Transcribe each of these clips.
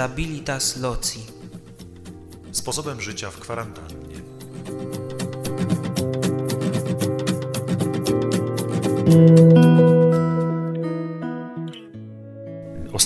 Stabilitas loci. Sposobem życia w kwarantannie.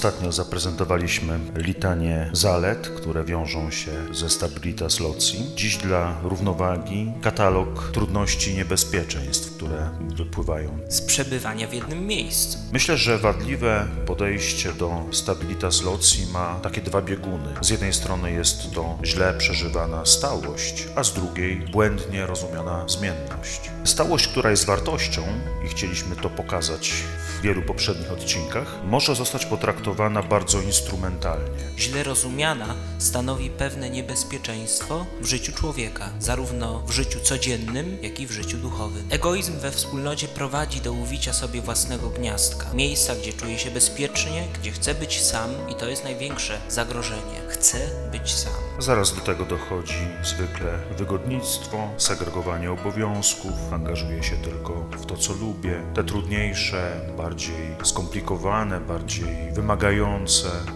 Ostatnio zaprezentowaliśmy litanie zalet, które wiążą się ze Stabilitas Loci. Dziś dla równowagi katalog trudności i niebezpieczeństw, które wypływają Z przebywania w jednym miejscu. Myślę, że wadliwe podejście do Stabilitas Loci ma takie dwa bieguny. Z jednej strony jest to źle przeżywana stałość, a z drugiej błędnie rozumiana zmienność. Stałość, która jest wartością, i chcieliśmy to pokazać w wielu poprzednich odcinkach, może zostać potraktowana bardzo instrumentalnie. Źle rozumiana stanowi pewne niebezpieczeństwo w życiu człowieka, zarówno w życiu codziennym, jak i w życiu duchowym. Egoizm we wspólnocie prowadzi do uwicia sobie własnego gniazdka, miejsca, gdzie czuje się bezpiecznie, gdzie chce być sam i to jest największe zagrożenie. Chce być sam. Zaraz do tego dochodzi zwykle wygodnictwo, segregowanie obowiązków, angażuję się tylko w to, co lubię. Te trudniejsze, bardziej skomplikowane, bardziej wymagające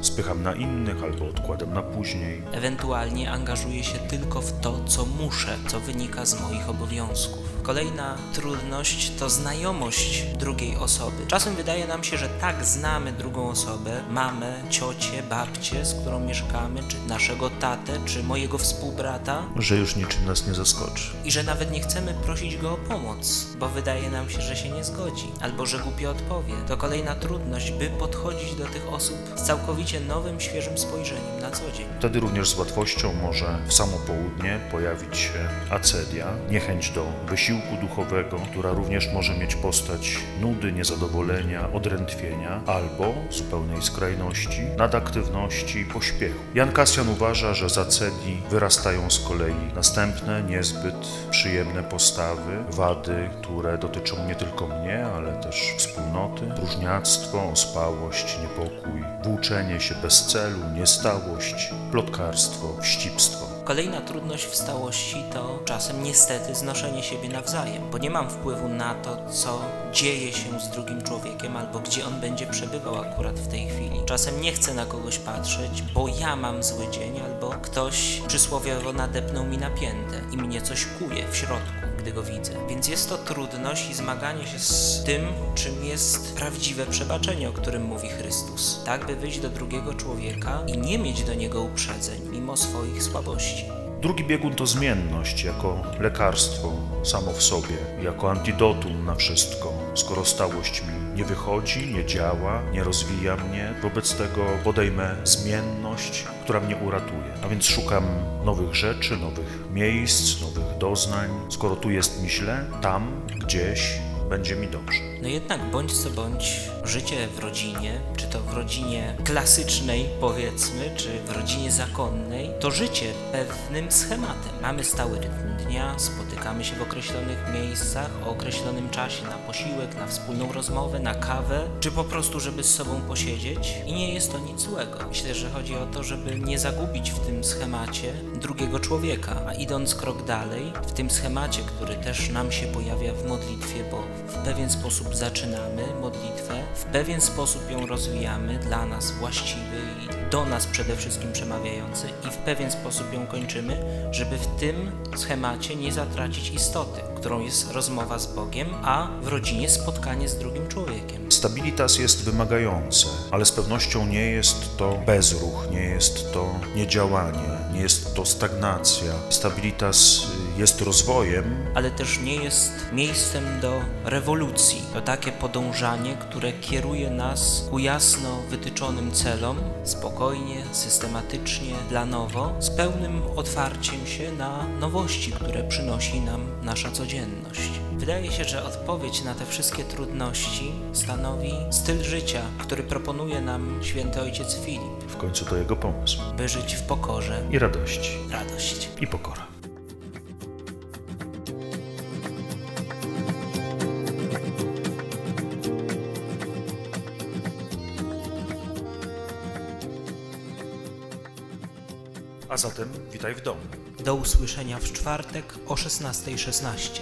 spycham na innych albo odkładam na później. Ewentualnie angażuję się tylko w to, co muszę, co wynika z moich obowiązków. Kolejna trudność to znajomość drugiej osoby. Czasem wydaje nam się, że tak znamy drugą osobę, mamę, ciocię, babcię, z którą mieszkamy, czy naszego tatę, czy mojego współbrata, Że już niczym nas nie zaskoczy. i że nawet nie chcemy prosić go o pomoc, bo wydaje nam się, że się nie zgodzi, albo że głupio odpowie. To kolejna trudność, by podchodzić do tych osób z całkowicie nowym, świeżym spojrzeniem na co dzień. Wtedy również z łatwością może w samo południe pojawić się acedia, niechęć do wysiłku duchowego, która również może mieć postać nudy, niezadowolenia, odrętwienia albo zupełnej skrajności, nadaktywności i pośpiechu. Jan Kasjan uważa, że z acedii wyrastają z kolei następne niezbyt przyjemne postawy, wady, które dotyczą nie tylko mnie, ale też wspólnoty, próżniactwo, ospałość, niepokój, włóczenie się bez celu, niestałość, plotkarstwo, wścibstwo. Kolejna trudność w stałości to czasem niestety znoszenie siebie nawzajem, bo nie mam wpływu na to, co dzieje się z drugim człowiekiem albo gdzie on będzie przebywał akurat w tej chwili. Czasem nie chcę na kogoś patrzeć, bo ja mam zły dzień albo ktoś przysłowiowo nadepnął mi na piętę i mnie coś kuje w środku gdy go widzę. Więc jest to trudność i zmaganie się z tym, czym jest prawdziwe przebaczenie, o którym mówi Chrystus. Tak, by wyjść do drugiego człowieka i nie mieć do niego uprzedzeń, mimo swoich słabości. Drugi biegun to zmienność jako lekarstwo samo w sobie, jako antidotum na wszystko. Skoro stałość mi nie wychodzi, nie działa, nie rozwija mnie, wobec tego podejmę zmienność, która mnie uratuje. A więc szukam nowych rzeczy, nowych miejsc, nowych doznań. Skoro tu jest mi źle, tam gdzieś będzie mi dobrze. No jednak bądź co bądź, życie w rodzinie, czy to w rodzinie klasycznej powiedzmy, czy w rodzinie zakonnej, to życie pewnym schematem. Mamy stały rytm dnia, spotykamy się w określonych miejscach, o określonym czasie na posiłek, na wspólną rozmowę, na kawę, czy po prostu, żeby z sobą posiedzieć i nie jest to nic złego. Myślę, że chodzi o to, żeby nie zagubić w tym schemacie drugiego człowieka, a idąc krok dalej, w tym schemacie, który też nam się pojawia w modlitwie, bo w pewien sposób zaczynamy modlitwę, w pewien sposób ją rozwijamy dla nas właściwy i do nas przede wszystkim przemawiający i w pewien sposób ją kończymy, żeby w tym schemacie nie zatracić istoty, którą jest rozmowa z Bogiem, a w rodzinie spotkanie z drugim człowiekiem. Stabilitas jest wymagające, ale z pewnością nie jest to bezruch, nie jest to niedziałanie, nie jest to stagnacja. Stabilitas jest rozwojem, ale też nie jest miejscem do rewolucji. To takie podążanie, które kieruje nas ku jasno wytyczonym celom, spokojnie, systematycznie, planowo, z pełnym otwarciem się na nowości, które przynosi nam nasza codzienność. Wydaje się, że odpowiedź na te wszystkie trudności stanowi styl życia, który proponuje nam święty ojciec Filip, w końcu to jego pomysł. by żyć w pokorze, I radości, radość. i pokora. A zatem witaj w domu. Do usłyszenia w czwartek o 16.16.